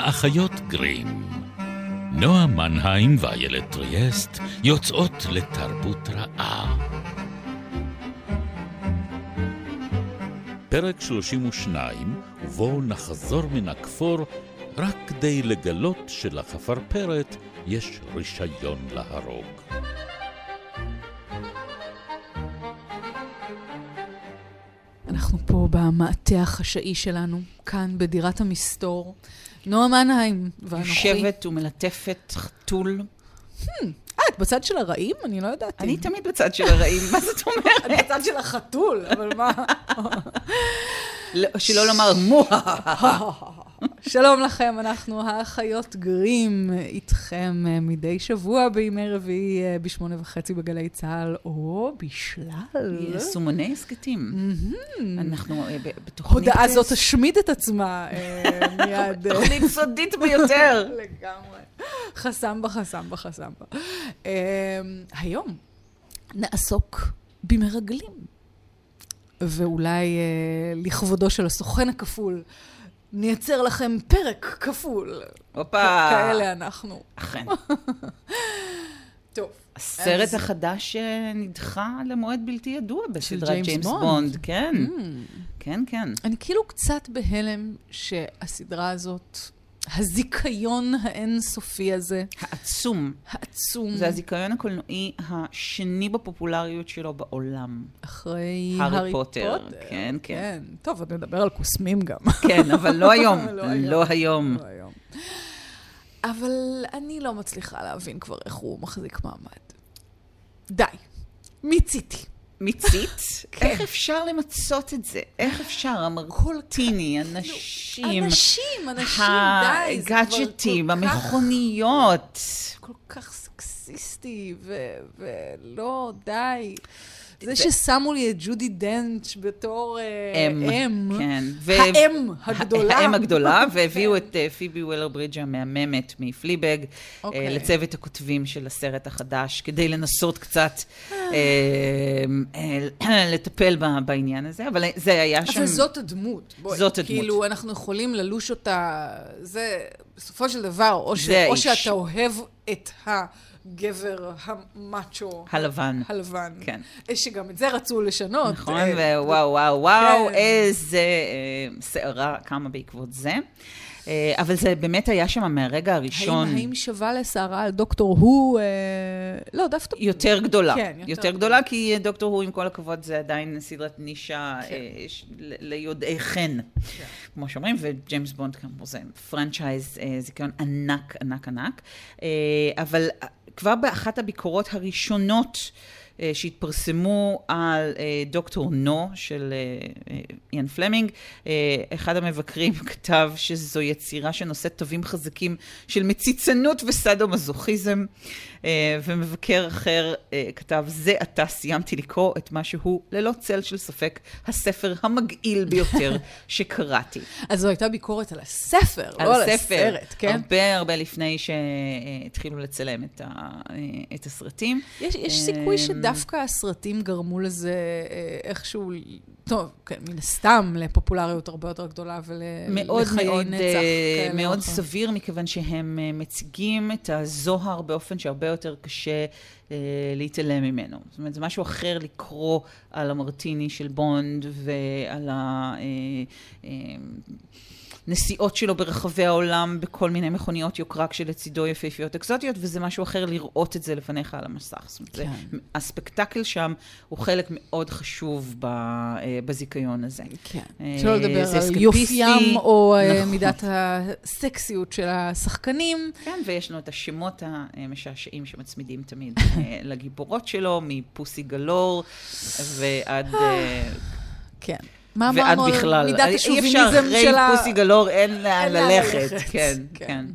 האחיות גרים. נועה מנהיים ואיילת טריאסט יוצאות לתרבות רעה. פרק 32, ובו נחזור מן הכפור רק כדי לגלות שלחפרפרת יש רישיון להרוג. אנחנו פה במעטה החשאי שלנו, כאן בדירת המסתור. נועה מנהיים ואנוכי. יושבת ומלטפת חתול. אה, את בצד של הרעים? אני לא יודעת. אני תמיד בצד של הרעים, מה זאת אומרת? את בצד של החתול, אבל מה? לא, שלא לומר מוהה. שלום לכם, אנחנו האחיות גרים איתכם אה, מדי שבוע בימי רביעי אה, בשמונה וחצי בגלי צה"ל, או בשלל. יישומוני הסכתים. אנחנו אה, בתוכנית... הודעה זאת תשמיד את עצמה מיד. תוכנית סודית ביותר. לגמרי. חסמבה, חסמבה, חסמבה. אה, היום נעסוק במרגלים. ואולי אה, לכבודו של הסוכן הכפול, נייצר לכם פרק כפול. הופה. כאלה אנחנו. אכן. טוב. הסרט אז- החדש אה, נדחה למועד בלתי ידוע בסדרת ג'יימס ג'יימס בונד. בונד. כן, Mm. כן, כן. אני כאילו קצת בהלם שהסדרה הזאת, הזיכיון האינסופי הזה, העצום. העצום, זה הזיכיון הקולנועי השני בפופולריות שלו בעולם. אחרי הארי הארי פוטר, פוטר. כן, כן. טוב, עוד נדבר על קוסמים גם. כן, אבל לא היום. לא היום. לא היום. לא היום. אבל אני לא מצליחה להבין כבר איך הוא מחזיק מעמד. די. מיציתי. מיצית? כן. איך אפשר למצות את זה? איך אפשר? המרקולטיני, אנשים, אנשים, אנשים, די. הגאדג'טים, כל כך- המכוניות. כל כך סקסיסטי, ולא, די. זה ששמו לי את ג'ודי דנץ' בתור אה, אם, אם, כן. האם הגדולה. האם הגדולה, והביאו את אה, פיבי וולר ברידג' המהממת מפליבג אוקיי. אה, לצוות הכותבים של הסרט החדש, כדי לנסות קצת אה, לטפל בעניין הזה, אבל זה היה שם... אבל זאת הדמות. זאת הדמות. כאילו, אנחנו יכולים ללוש אותה, זה בסופו של דבר, או. שאתה אוהב את הגבר המאצ'ו. הלבן. הלבן. כן. שגם את זה רצו לשנות. נכון, אה, ווואו, וואו, וואו, כן. איזה אה, סערה קמה בעקבות זה. אה, אבל זה באמת היה שם מהרגע הראשון. האם, האם שווה לסערה על דוקטור הו, אה, לא, דווקא... יותר גדולה. כן, יותר יותר גדולה, כי דוקטור הו, עם כל הכבוד, זה עדיין סדרת נישה כן. אה, ש- ליודעי חן, כמו שאומרים, וג'יימס בונד כאמור זה franchise, אה, זיכיון ענק, ענק, ענק. אה, אבל אה, כבר באחת הביקורות הראשונות, אה, שהתפרסמו על אה, דוקטור נו של אה, איאן פלמינג. אחד המבקרים כתב שזו יצירה שנושאת תווים חזקים של מציצנות וסאדו-מזוכיזם, אה, ומבקר אחר כתב, זה עתה סיימתי לקרוא את מה שהוא, ללא צל של ספק, הספר המגעיל ביותר שקראתי. אז זו הייתה ביקורת על הספר, לא על הסרט, כן? הרבה הרבה לפני שהתחילו לצלם את, ה, את הסרטים. יש, יש אמ, סיכוי שדווקא הסרטים גרמו לזה אה, איכשהו, טוב, כן, מן הסתם, לפופולריות הרבה יותר גדולה מאוד ולחיי מאוד, נצח. אה, כאלה מאוד או אחרים. סביר, מכיוון שהם אה, מציגים את הזוהר באופן שהרבה יותר קשה אה, להתעלם ממנו. זאת אומרת, זה משהו אחר לקרוא על המרטיני של בונד ועל ה... אה, אה, נסיעות שלו ברחבי העולם בכל מיני מכוניות יוקרה כשלצידו יפהפיות אקזוטיות, וזה משהו אחר לראות את זה לפניך על המסך. זאת אומרת, כן. זה, הספקטקל שם הוא חלק מאוד חשוב ב, אה, בזיכיון הזה. כן. אה, שלא לדבר זה על יופיין או אה, נכון. מידת הסקסיות של השחקנים. כן, ויש לנו את השמות המשעשעים שמצמידים תמיד לגיבורות שלו, מפוסי גלור ועד... כן. מה אמרנו על בכלל. מידת אי אפשר השוביניזם אחרי של ה... פוסי גלור, אין לאן ללכת. ללכת, כן, כן. כן.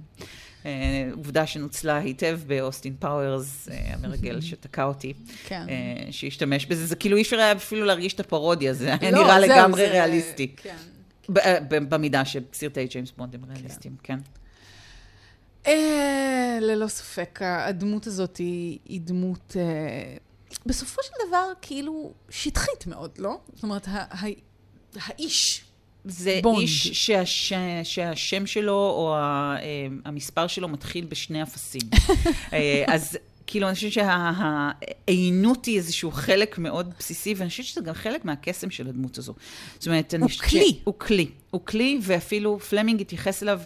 אה, עובדה שנוצלה היטב באוסטין פאוורס, אה, המרגל שתקע אותי, כן. אה, שהשתמש בזה. זה כאילו אי אפשר היה אפילו להרגיש את הפרודיה, זה היה לא, נראה זהו, לגמרי זה- ריאליסטי. כן. אה, במידה שסרטי ג'יימס בונד הם ריאליסטיים, כן. אה, ללא ספק, הדמות הזאת היא, היא דמות, אה, בסופו של דבר, כאילו, שטחית מאוד, לא? זאת אומרת, האיש זה בונד. איש שהש... שהשם שלו או אה, המספר שלו מתחיל בשני אפסים. אה, אז כאילו, אני חושבת שהעיינות היא איזשהו חלק מאוד בסיסי, ואני חושבת שזה גם חלק מהקסם של הדמות הזו. זאת אומרת, אני הוא חושבת כלי. ש- הוא כלי. הוא כלי, ואפילו פלמינג התייחס אליו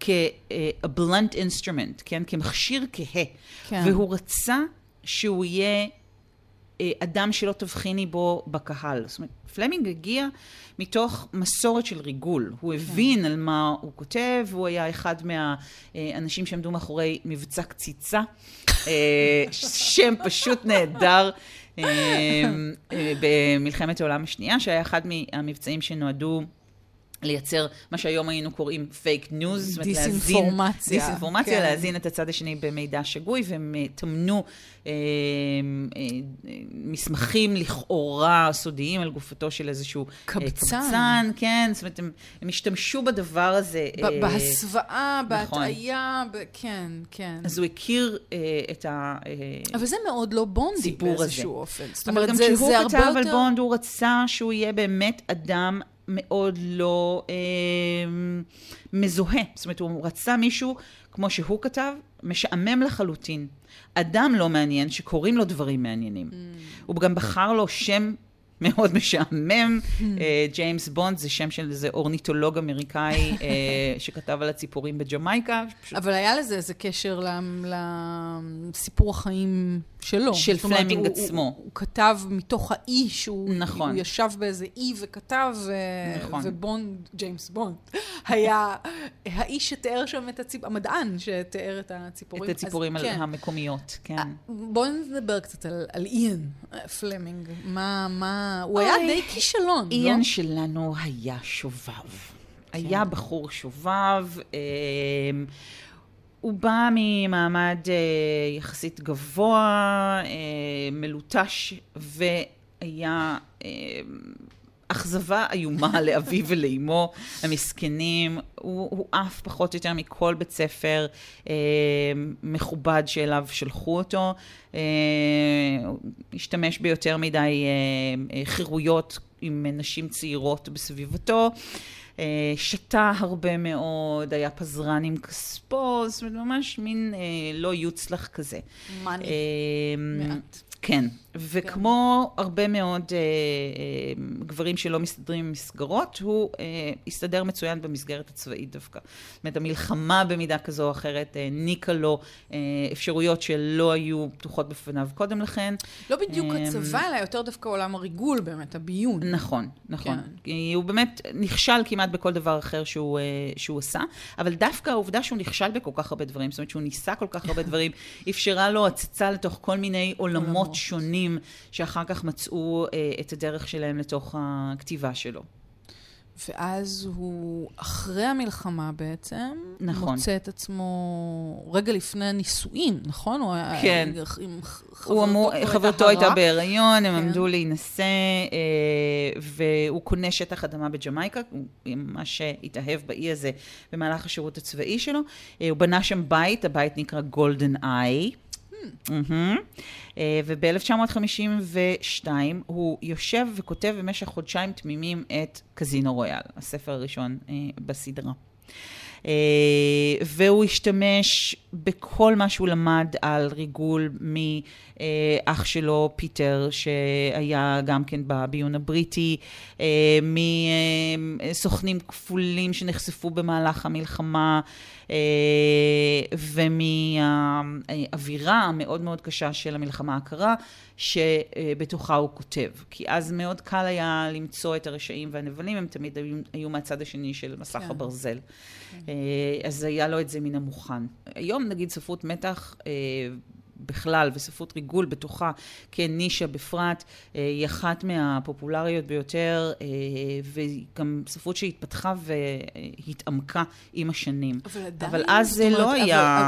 כ-a blunt instrument, כן? כמכשיר כהה. כן. והוא רצה שהוא יהיה אה, אדם שלא תבחיני בו בקהל. זאת אומרת, פלמינג הגיע מתוך מסורת של ריגול. הוא הבין על מה הוא כותב, הוא היה אחד מהאנשים שעמדו מאחורי מבצע קציצה, אה, שם פשוט נהדר. אה, אה, במלחמת העולם השנייה, שהיה אחד מהמבצעים שנועדו לייצר מה שהיום היינו קוראים fake news. זאת אומרת, להזין- דיסאינפורמציה, דיסאינפורמציה, כן. להזין את הצד השני במידע שגוי, והם אה, טמנו אה, אה, אה, מסמכים לכאורה סודיים על גופתו של איזשהו... אה, קבצן. קבצן, כן, זאת אומרת, הם, הם השתמשו בדבר הזה. ב- אה, בהסוואה, נכון. בהטעיה, ב- כן, כן. אז הוא הכיר אה, את ה... אה, אבל זה מאוד לא בונדי הסיפור הזה. באיזשהו אופן. זאת אבל אומרת, גם זה, כשהוא זה הרבה כתב יותר... על בונד, הוא רצה שהוא יהיה באמת אדם מאוד לא אה, מזוהה. זאת אומרת, הוא רצה מישהו, כמו שהוא כתב, משעמם לחלוטין. אדם לא מעניין שקוראים לו דברים מעניינים. Mm. הוא גם בחר לו שם מאוד משעמם. אה, ג'יימס בונד זה שם של איזה אורניטולוג אמריקאי אה, שכתב על הציפורים בג'מייקה. פשוט אבל היה לזה איזה קשר לסיפור החיים שלו. של פלמינג עצמו. הוא, הוא כתב מתוך האי שהוא... נכון. הוא ישב באיזה אי וכתב, ו... נכון. ובונד, ג'יימס בונד, היה האיש שתיאר שם את הציפ... המדען שתיאר את הציפורים. את הציפורים אז, על כן. המקומיות, כן. בואו נדבר קצת על, על איאן אה, פלמינג. מה, מה... הוא היה די כישלון, לא? שלנו היה שובב. כן. היה בחור שובב. אה, הוא בא ממעמד אה, יחסית גבוה, אה, מלוטש, והיה אה, אכזבה איומה לאביו ולאמו המסכנים. הוא, הוא עף פחות או יותר מכל בית ספר אה, מכובד שאליו שלחו אותו. אה, הוא השתמש ביותר מדי אה, אה, חירויות עם נשים צעירות בסביבתו. אה, שתה הרבה מאוד, היה פזרן עם כספו, זאת אומרת, ממש מין אה, לא יוצלח כזה. מאני. אה, מעט. כן, וכמו הרבה מאוד אה, אה, גברים שלא מסתדרים עם מסגרות, הוא אה, הסתדר מצוין במסגרת הצבאית דווקא. זאת אומרת, המלחמה במידה כזו או אחרת העניקה לו אה, אפשרויות שלא היו פתוחות בפניו קודם לכן. לא בדיוק אמ, הצבא, אלא יותר דווקא עולם הריגול באמת, הביון. נכון, נכון. כן. הוא באמת נכשל כמעט בכל דבר אחר שהוא, אה, שהוא עשה, אבל דווקא העובדה שהוא נכשל בכל כך הרבה דברים, זאת אומרת שהוא ניסה כל כך הרבה דברים, אפשרה לו הצצה לתוך כל מיני עולמות עולמות. שונים, שאחר כך מצאו אה, את הדרך שלהם לתוך הכתיבה שלו. ואז הוא, אחרי המלחמה בעצם, נכון. מוצא את עצמו רגע לפני הנישואין, נכון? הוא היה כן. עם ח- הוא אמור, חברתו הייתה. בהיריון, הם כן. עמדו להינשא, אה, והוא קונה שטח אדמה בג'מייקה, הוא ממש התאהב באי הזה במהלך השירות הצבאי שלו. אה, הוא בנה שם בית, הבית נקרא גולדן איי. וב-1952 הוא יושב וכותב במשך חודשיים תמימים את קזינו רויאל, הספר הראשון אה, בסדרה. אה, והוא השתמש בכל מה שהוא למד על ריגול מאח שלו, פיטר, שהיה גם כן בביון הבריטי, אה, מסוכנים כפולים שנחשפו במהלך המלחמה, אה, ומהאווירה המאוד מאוד קשה של המלחמה הקרה, שבתוכה הוא כותב. כי אז מאוד קל היה למצוא את הרשעים והנבלים, הם תמיד היו, היו מהצד השני של מסך כן. הברזל. אה, אז היה לו את זה מן המוכן. היום נגיד ספרות מתח אה, בכלל וספרות ריגול בתוכה כנישה בפרט, אה, היא אחת מהפופולריות ביותר, אה, והיא גם ספרות שהתפתחה והתעמקה עם השנים. אבל עדיין, אבל אז זה אומרת, לא אבל- היה...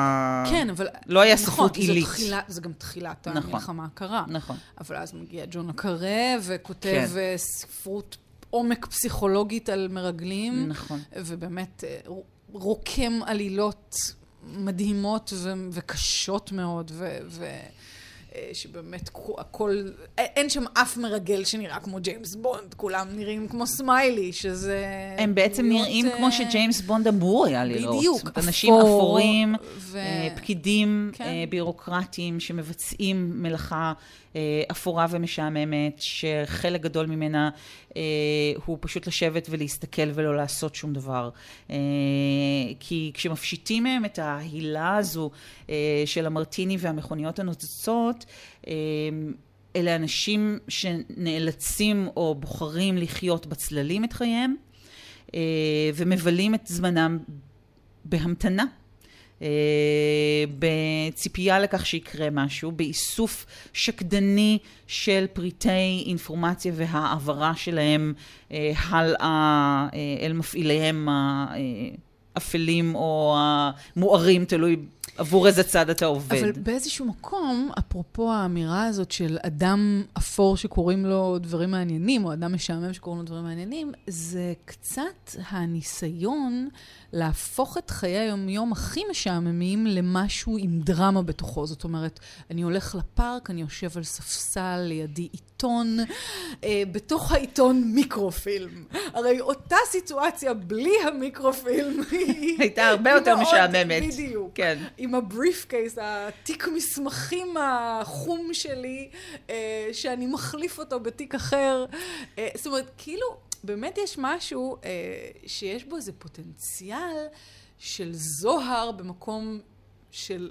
אבל- כן, אבל... לא היה נכון, ספרות עילית. תחילה- זה גם תחילת נכון. המלחמה הקרה. נכון. אבל אז מגיע ג'ון הקרה וכותב כן. אה, ספרות עומק פסיכולוגית על מרגלים. נכון. ובאמת אה, רוקם עלילות מדהימות ו- וקשות מאוד, ו- אה, שבאמת הכל, אין שם אף מרגל שנראה כמו ג'יימס בונד, כולם נראים כמו סמיילי, שזה... הם בעצם להיות, נראים uh... כמו שג'יימס בונד אמור היה לראות. בדיוק, אפור. אנשים אפורים, ו... פקידים כן. בירוקרטיים שמבצעים מלאכה אפורה ומשעממת, שחלק גדול ממנה הוא פשוט לשבת ולהסתכל ולא לעשות שום דבר. כי כשמפשיטים מהם את ההילה הזו של המרטיני והמכוניות הנוצצות, אלה אנשים שנאלצים או בוחרים לחיות בצללים את חייהם ומבלים את זמנם בהמתנה. בציפייה לכך שיקרה משהו, באיסוף שקדני של פריטי אינפורמציה והעברה שלהם הלאה אל מפעיליהם האפלים או המוארים, תלוי עבור איזה צד אתה עובד. אבל באיזשהו מקום, אפרופו האמירה הזאת של אדם אפור שקוראים לו דברים מעניינים, או אדם משעמם שקוראים לו דברים מעניינים, זה קצת הניסיון להפוך את חיי היומיום הכי משעממים למשהו עם דרמה בתוכו. זאת אומרת, אני הולך לפארק, אני יושב על ספסל לידי עיתון, אה, בתוך העיתון מיקרופילם. הרי אותה סיטואציה בלי המיקרופילם היא... הייתה הרבה יותר משעממת. בדיוק. כן. עם הבריף קייס, התיק מסמכים החום שלי, אה, שאני מחליף אותו בתיק אחר. אה, זאת אומרת, כאילו... באמת יש משהו אה, שיש בו איזה פוטנציאל של זוהר במקום של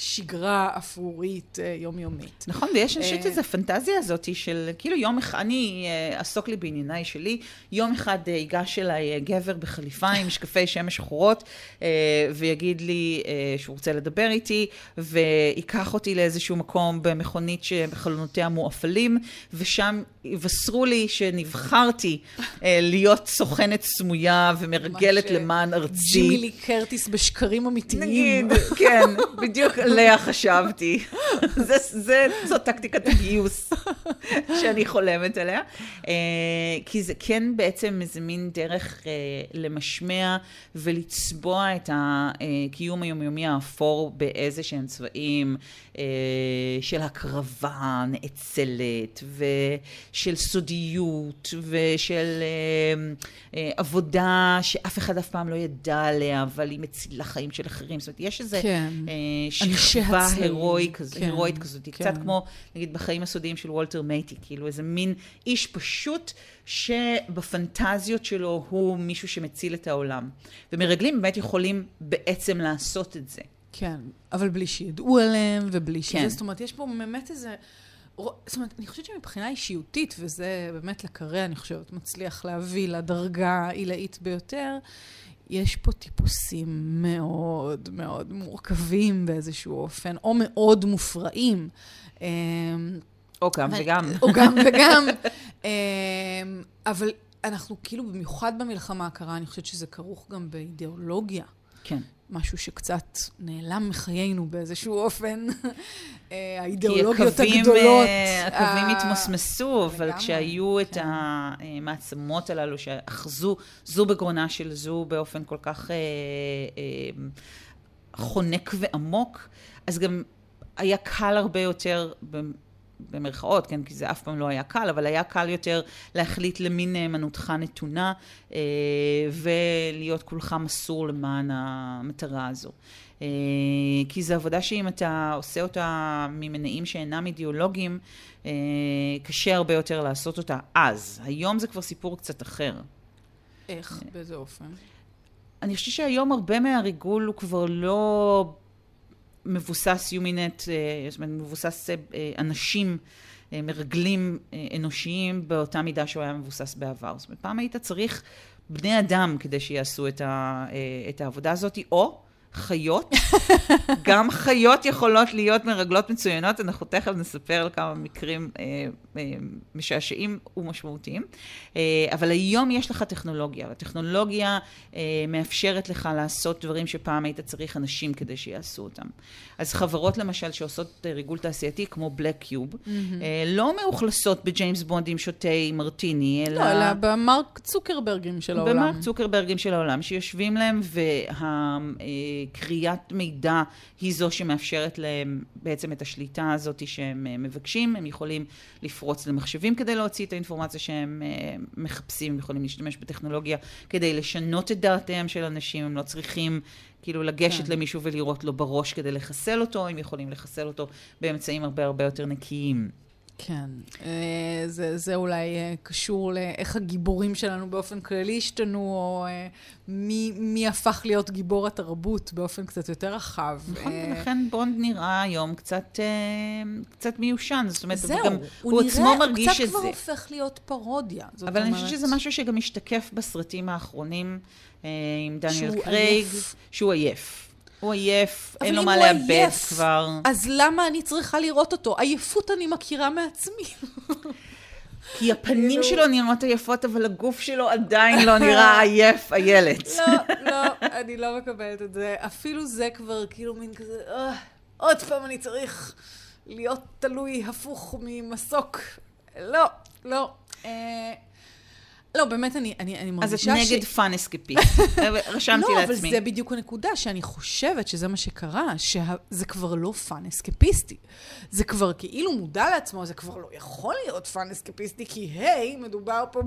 שגרה אפרורית אה, יומיומית. נכון, ויש, אני חושבת איזו פנטזיה הזאת של כאילו יום אחד, אני אה, אעסוק לי בענייניי שלי, יום אחד אה, ייגש אליי גבר בחליפה עם משקפי שמש שחורות, ויגיד לי שהוא רוצה לדבר איתי, ויקח אותי לאיזשהו מקום במכונית שבחלונותיה מואפלים, ושם יבשרו לי שנבחרתי להיות סוכנת סמויה ומרגלת למען ארצי. ג'ימי לי קרטיס בשקרים אמיתיים. נגיד, כן, בדיוק. עליה חשבתי. זה, זה, זאת טקטיקת הגיוס שאני חולמת עליה. אה, כי זה כן בעצם איזה מין דרך אה, למשמע ולצבוע את הקיום היומיומי האפור באיזה שהם צבעים אה, של הקרבה נאצלת, ושל סודיות, ושל עבודה שאף אחד אף פעם לא ידע עליה, אבל היא מצילה חיים של אחרים. זאת אומרת, יש איזה... כן. שכבה הירואית כזאת, כן, הירואית כזאת, כן. קצת כמו, נגיד, בחיים הסודיים של וולטר מייטי, כאילו איזה מין איש פשוט שבפנטזיות שלו הוא מישהו שמציל את העולם. ומרגלים באמת יכולים בעצם לעשות את זה. כן, אבל בלי שידעו עליהם ובלי שזה, כן. זאת אומרת, יש פה באמת איזה... זאת אומרת, אני חושבת שמבחינה אישיותית, וזה באמת לקרא, אני חושבת, מצליח להביא לדרגה העילאית ביותר, יש פה טיפוסים מאוד מאוד מורכבים באיזשהו אופן, או מאוד מופרעים. אמ, או גם וגם. או גם וגם. אמ, אבל אנחנו כאילו, במיוחד במלחמה הקרה, אני חושבת שזה כרוך גם באידיאולוגיה. כן. משהו שקצת נעלם מחיינו באיזשהו אופן. אה, האידיאולוגיות הקווים, הגדולות. אה, הקווים התמוסמסו, אבל כשהיו כן. את המעצמות הללו שאחזו זו בגרונה של זו באופן כל כך אה, אה, חונק ועמוק, אז גם היה קל הרבה יותר במרכאות, כן, כי זה אף פעם לא היה קל, אבל היה קל יותר להחליט למי נאמנותך נתונה אה, ולהיות כולך מסור למען המטרה הזו. אה, כי זו עבודה שאם אתה עושה אותה ממניעים שאינם אידיאולוגיים, אה, קשה הרבה יותר לעשות אותה אז. היום זה כבר סיפור קצת אחר. איך? באיזה אופן? אני חושבת שהיום הרבה מהריגול הוא כבר לא מבוסס יומינט, אה, זאת אומרת, מבוסס אה, אנשים, אה, מרגלים אנושיים באותה מידה שהוא היה מבוסס בעבר. זאת אומרת, פעם היית צריך בני אדם כדי שיעשו את, את העבודה הזאת, או חיות. גם חיות יכולות להיות מרגלות מצוינות, אנחנו תכף נספר על כמה מקרים אה, אה, משעשעים ומשמעותיים. אה, אבל היום יש לך טכנולוגיה, והטכנולוגיה אה, מאפשרת לך לעשות דברים שפעם היית צריך אנשים כדי שיעשו אותם. אז חברות למשל שעושות אה, ריגול תעשייתי, כמו בלק קיוב, mm-hmm. אה, לא מאוכלסות בג'יימס בונדים שותי מרטיני, אלא... לא, אלא במרק צוקרברגים של העולם. במרק צוקרברגים של העולם, שיושבים להם, וה... אה, קריאת מידע היא זו שמאפשרת להם בעצם את השליטה הזאת שהם אה, מבקשים. הם יכולים לפרוץ למחשבים כדי להוציא את האינפורמציה שהם אה, מחפשים, הם יכולים להשתמש בטכנולוגיה כדי לשנות את דעותיהם של אנשים, הם לא צריכים כאילו לגשת כן. למישהו ולירות לו בראש כדי לחסל אותו, הם יכולים לחסל אותו באמצעים הרבה הרבה יותר נקיים. כן, אה, זה, זה אולי אה, קשור לאיך הגיבורים שלנו באופן כללי השתנו, או אה, מי, מי הפך להיות גיבור התרבות באופן קצת יותר רחב. נכון, ולכן בונד נראה היום קצת, קצת מיושן. זאת אומרת, זהו, גם, הוא, הוא עצמו נראה, מרגיש שזה... הוא קצת כבר הופך להיות פרודיה. אבל אומרת... אני חושבת שזה משהו שגם משתקף בסרטים האחרונים עם דניאל קרייג, שהוא עייף. הוא עייף, אין לו מה לאבד כבר. אז למה אני צריכה לראות אותו? עייפות אני מכירה מעצמי. כי הפנים שלו נראות עייפות, אבל הגוף שלו עדיין לא נראה עייף, איילת. לא, לא, אני לא מקבלת את זה. אפילו זה כבר כאילו מין כזה, אה, עוד פעם אני צריך להיות תלוי הפוך ממסוק. לא, לא. אה, לא, באמת, אני, אני, אני מרגישה ש... אז את נגד fun escapist. רשמתי לא, לעצמי. לא, אבל זה בדיוק הנקודה, שאני חושבת שזה מה שקרה, שזה כבר לא fun אסקפיסטי. זה כבר כאילו מודע לעצמו, זה כבר לא יכול להיות fun אסקפיסטי, כי היי, מדובר פה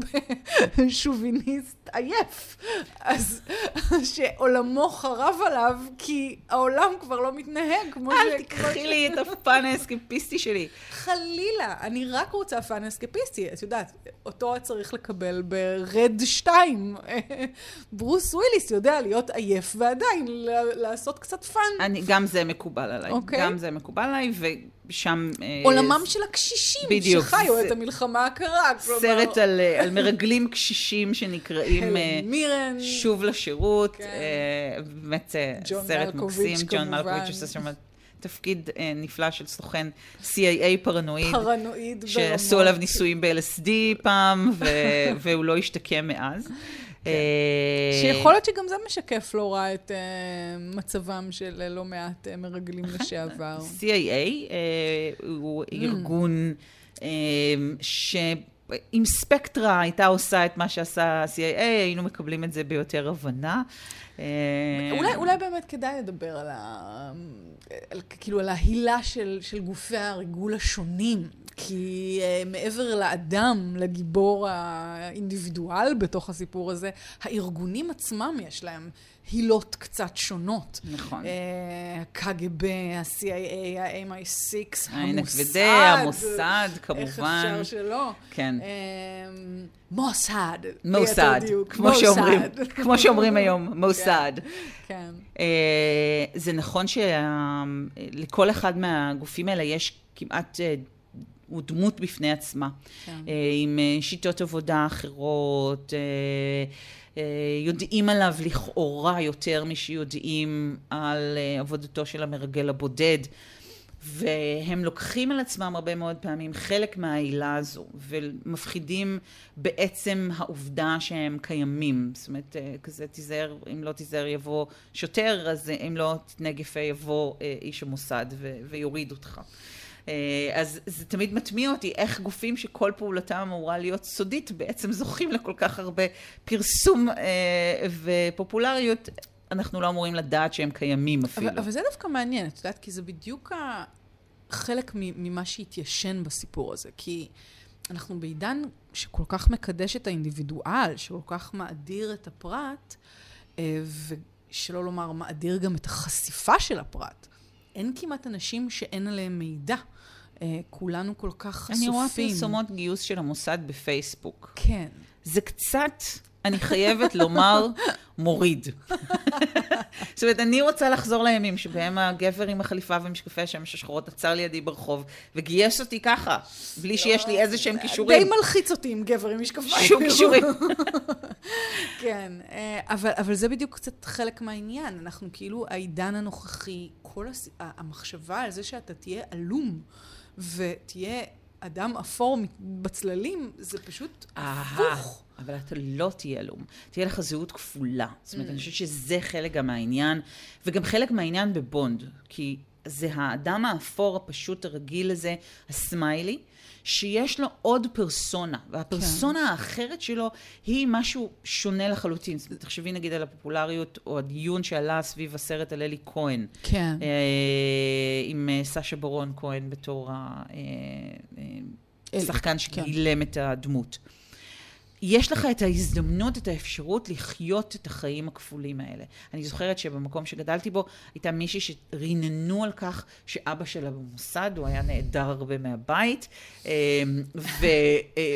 בשוביניסט עייף. אז שעולמו חרב עליו, כי העולם כבר לא מתנהג כמו ש... אל תקחי לי את ה fun האסקפיסטי שלי. חלילה, אני רק רוצה fun אסקפיסטי. את יודעת, אותו צריך לקבל ברד 2. ברוס וויליס יודע להיות עייף ועדיין לעשות קצת fun. אני, גם זה מקובל עליי. אוקיי. אוקיי. גם זה מקובל עליי, ושם... אה, עולמם של הקשישים, בדיוק, שחיו זה... את המלחמה הקרה. סרט כלומר... על, אה, על מרגלים קשישים שנקראים אה, חוזרים. שוב לשירות. כן. באמת סרט מקסים. ג'ון מלקוביץ' עושה שם תפקיד אה, נפלא של סוכן CIA פרנואיד. פרנואיד ברמות. שעשו עליו ניסויים ב-LSD פעם, ו- והוא לא השתקם מאז. כן. אה, שיכול להיות שגם זה משקף לא רע את uh, מצבם של לא מעט uh, מרגלים. לשעבר. CIA uh, הוא mm. ארגון uh, ש... אם ספקטרה הייתה עושה את מה שעשה ה-CIA, היינו מקבלים את זה ביותר הבנה. אולי, אולי באמת כדאי לדבר על, ה, על, כאילו, על ההילה של, של גופי הריגול השונים. כי uh, מעבר לאדם, לגיבור האינדיבידואל בתוך הסיפור הזה, הארגונים עצמם יש להם הילות קצת שונות. נכון. הקג"ב, ה-CIA, ה-MI6, המוסד. המוסד, כמובן. איך אפשר שלא? כן. מוסד. מוסד, כמו שאומרים, כמו שאומרים היום, כן, מוסד. כן. זה נכון שלכל אחד מהגופים האלה יש כמעט הוא דמות בפני עצמה, כן. אה, עם אה, שיטות עבודה אחרות, אה, יודעים עליו לכאורה יותר משיודעים על עבודתו של המרגל הבודד. והם לוקחים על עצמם הרבה מאוד פעמים חלק מהעילה הזו, ומפחידים בעצם העובדה שהם קיימים. זאת אומרת, כזה תיזהר, אם לא תיזהר יבוא שוטר, אז אם לא תתנגף יבוא איש המוסד ויוריד אותך. אה, אז זה תמיד מטמיע אותי איך גופים שכל פעולתם אמורה להיות סודית בעצם זוכים לכל כך הרבה פרסום אה, ופופולריות. אנחנו לא אמורים לדעת שהם קיימים אפילו. אבל, אבל זה דווקא מעניין, את יודעת, כי זה בדיוק חלק ממה שהתיישן בסיפור הזה. כי אנחנו בעידן שכל כך מקדש את האינדיבידואל, שכל כך מאדיר את הפרט, אה, ושלא לומר, מאדיר גם את החשיפה של הפרט. אין כמעט אנשים שאין עליהם מידע. Uh, כולנו כל כך חשופים. אני רואה פרסומות גיוס של המוסד בפייסבוק. כן. זה קצת, אני חייבת לומר, מוריד. זאת אומרת, אני רוצה לחזור לימים שבהם הגבר עם החליפה ומשקפי השמש השחורות עצר לידי ברחוב וגייס אותי ככה, בלי שיש לי איזה שהם כישורים. די מלחיץ אותי עם גבר עם משקפיים. שום כישורים. כן, אה, אבל, אבל זה בדיוק קצת חלק מהעניין. אנחנו כאילו, העידן הנוכחי, כל הס... המחשבה על זה שאתה תהיה עלום ותהיה אדם אפור בצללים, זה פשוט הפוך. אבל אתה לא תהיה עלום. תהיה לך זהות כפולה. זאת אומרת, mm. אני חושבת שזה חלק גם מהעניין, וגם חלק מהעניין בבונד. כי זה האדם האפור הפשוט הרגיל הזה, הסמיילי, שיש לו עוד פרסונה, והפרסונה כן. האחרת שלו היא משהו שונה לחלוטין. תחשבי נגיד על הפופולריות או הדיון שעלה סביב הסרט על אלי כהן. כן. אה, עם אה, סשה ברון כהן בתור השחקן אה, שגילם כן. את הדמות. יש לך את ההזדמנות, את האפשרות לחיות את החיים הכפולים האלה. אני זוכרת שבמקום שגדלתי בו, הייתה מישהי שריננו על כך שאבא שלה במוסד, הוא היה נעדר הרבה מהבית, אמ,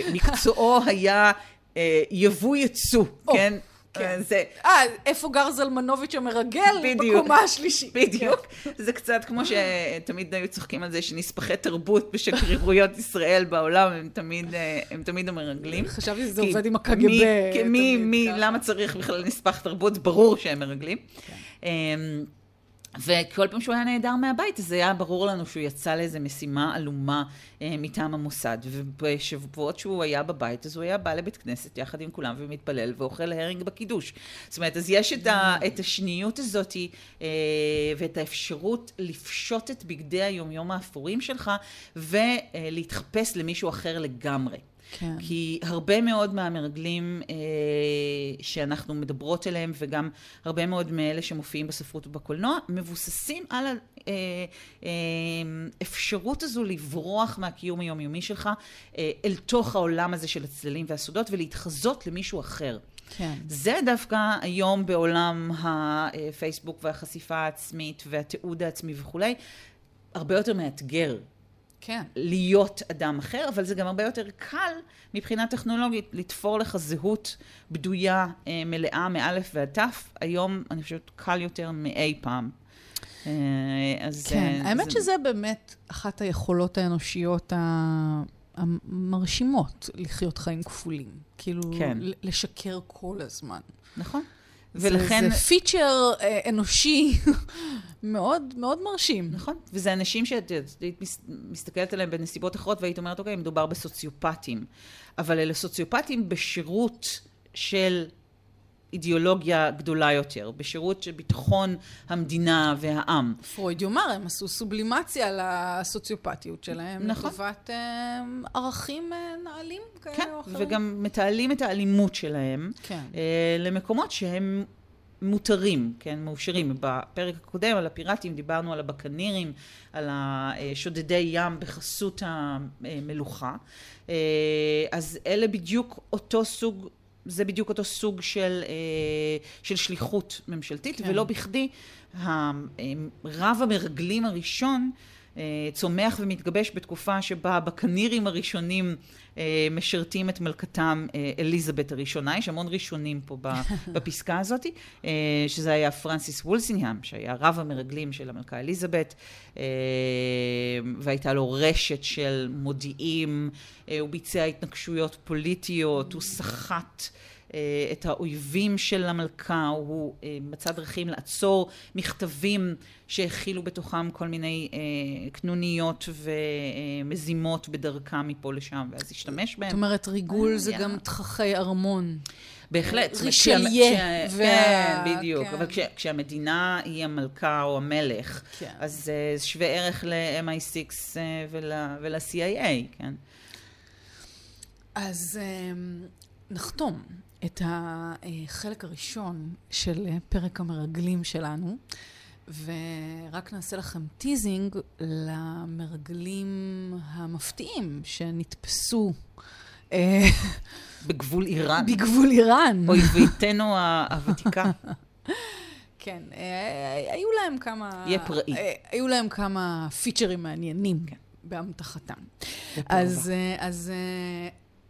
ומקצועו היה אה, יבוא יצוא, כן? כן. זה... אה, איפה גר זלמנוביץ' המרגל? בדיוק. בקומה השלישית. בדיוק. זה קצת כמו שתמיד היו צוחקים על זה שנספחי תרבות בשגרירויות ישראל בעולם, הם תמיד, אה, הם תמיד המרגלים. חשבתי שזה עובד עם הקג"ב. מי, מי, מי, למה צריך בכלל נספח תרבות? ברור שהם מרגלים. כן. וכל פעם שהוא היה נעדר מהבית, אז היה ברור לנו שהוא יצא לאיזו משימה עלומה אה, מטעם המוסד. ובשבועות שהוא היה בבית, אז הוא היה בא לבית כנסת יחד עם כולם ומתפלל ואוכל הרינג בקידוש. זאת אומרת, אז יש את, ה, את השניות הזאת אה, ואת האפשרות לפשוט את בגדי היומיום האפורים שלך ולהתחפש למישהו אחר לגמרי. כן. כי הרבה מאוד מהמרגלים אה, שאנחנו מדברות אליהם, וגם הרבה מאוד מאלה שמופיעים בספרות ובקולנוע, מבוססים על האפשרות אה, אה, הזו לברוח מהקיום היומיומי שלך אה, אל תוך העולם הזה של הצללים והסודות, ולהתחזות למישהו אחר. כן. זה דווקא היום בעולם הפייסבוק והחשיפה העצמית והתיעוד העצמי וכולי, הרבה יותר מאתגר. כן. להיות אדם אחר, אבל זה גם הרבה יותר קל מבחינה טכנולוגית לתפור לך זהות בדויה, אה, מלאה, מאלף ועד תף. היום אני חושבת קל יותר מאי פעם. אה, אז... כן, אה, האמת זה... שזה באמת אחת היכולות האנושיות המרשימות, לחיות חיים כפולים. כאילו, כן. לשקר כל הזמן. נכון. ולכן... זה פיצ'ר אה, אנושי מאוד מאוד מרשים. נכון, וזה אנשים שאת היית מסתכלת עליהם בנסיבות אחרות והיית אומרת, אוקיי, מדובר בסוציופטים. אבל אלה סוציופטים בשירות של אידיאולוגיה גדולה יותר, בשירות של ביטחון המדינה והעם. פרויד יאמר, הם עשו סובלימציה לסוציופטיות שלהם, נכון. לטובת אה, ערכים אה, נעלים כאלה כן, או אחרים. וגם מתעלים את האלימות שלהם כן. אה, למקומות שהם מותרים, כן, מאושרים. בפרק הקודם על הפיראטים דיברנו על הבקנירים, על השודדי ים בחסות המלוכה. אז אלה בדיוק אותו סוג זה בדיוק אותו סוג של, אה, של שליחות ממשלתית, כן. ולא בכדי רב המרגלים הראשון אה, צומח ומתגבש בתקופה שבה הבקנירים הראשונים אה, משרתים את מלכתם אליזבת הראשונה, יש המון ראשונים פה בפסקה הזאת, שזה היה פרנסיס וולסינגהם, שהיה רב המרגלים של המלכה אליזבת, והייתה לו רשת של מודיעים, הוא ביצע התנגשויות פוליטיות, הוא סחט אה, את האויבים של המלכה, הוא אה, מצא דרכים לעצור מכתבים שהכילו בתוכם כל מיני אה, קנוניות ומזימות בדרכם מפה לשם, ואז השתמש בהם. זאת אומרת, ריגול זה גם תככי ארמון. בהחלט. רישליה. כן, בדיוק. אבל כן. כשהמדינה היא המלכה או המלך, כן. אז זה שווה ערך ל-MI6 ול-CIA, כן? אז נחתום. את החלק הראשון של פרק המרגלים שלנו, ורק נעשה לכם teasing למרגלים המפתיעים שנתפסו. אה, בגבול איראן. בגבול איראן. אויביתנו הוותיקה. כן, אה, היו להם כמה... יהיה פראי. אה, היו להם כמה פיצ'רים מעניינים כן. באמתחתם. אז, אז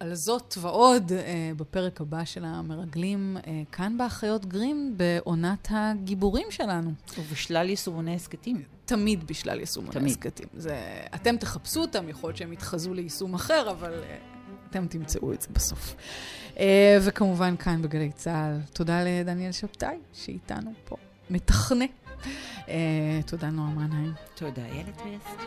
על זאת ועוד אה, בפרק הבא של המרגלים, אה, כאן באחיות גרים, בעונת הגיבורים שלנו. ובשלל יישומוני הסכתים. תמיד בשלל יישומוני הסכתים. אתם תחפשו אותם, יכול להיות שהם יתחזו ליישום אחר, אבל אה, אתם תמצאו את זה בסוף. אה, וכמובן, כאן בגלי צה"ל, תודה לדניאל שבתאי, שאיתנו פה, מתכנה. אה, תודה, נועם רנהיים. תודה, איילת וסט.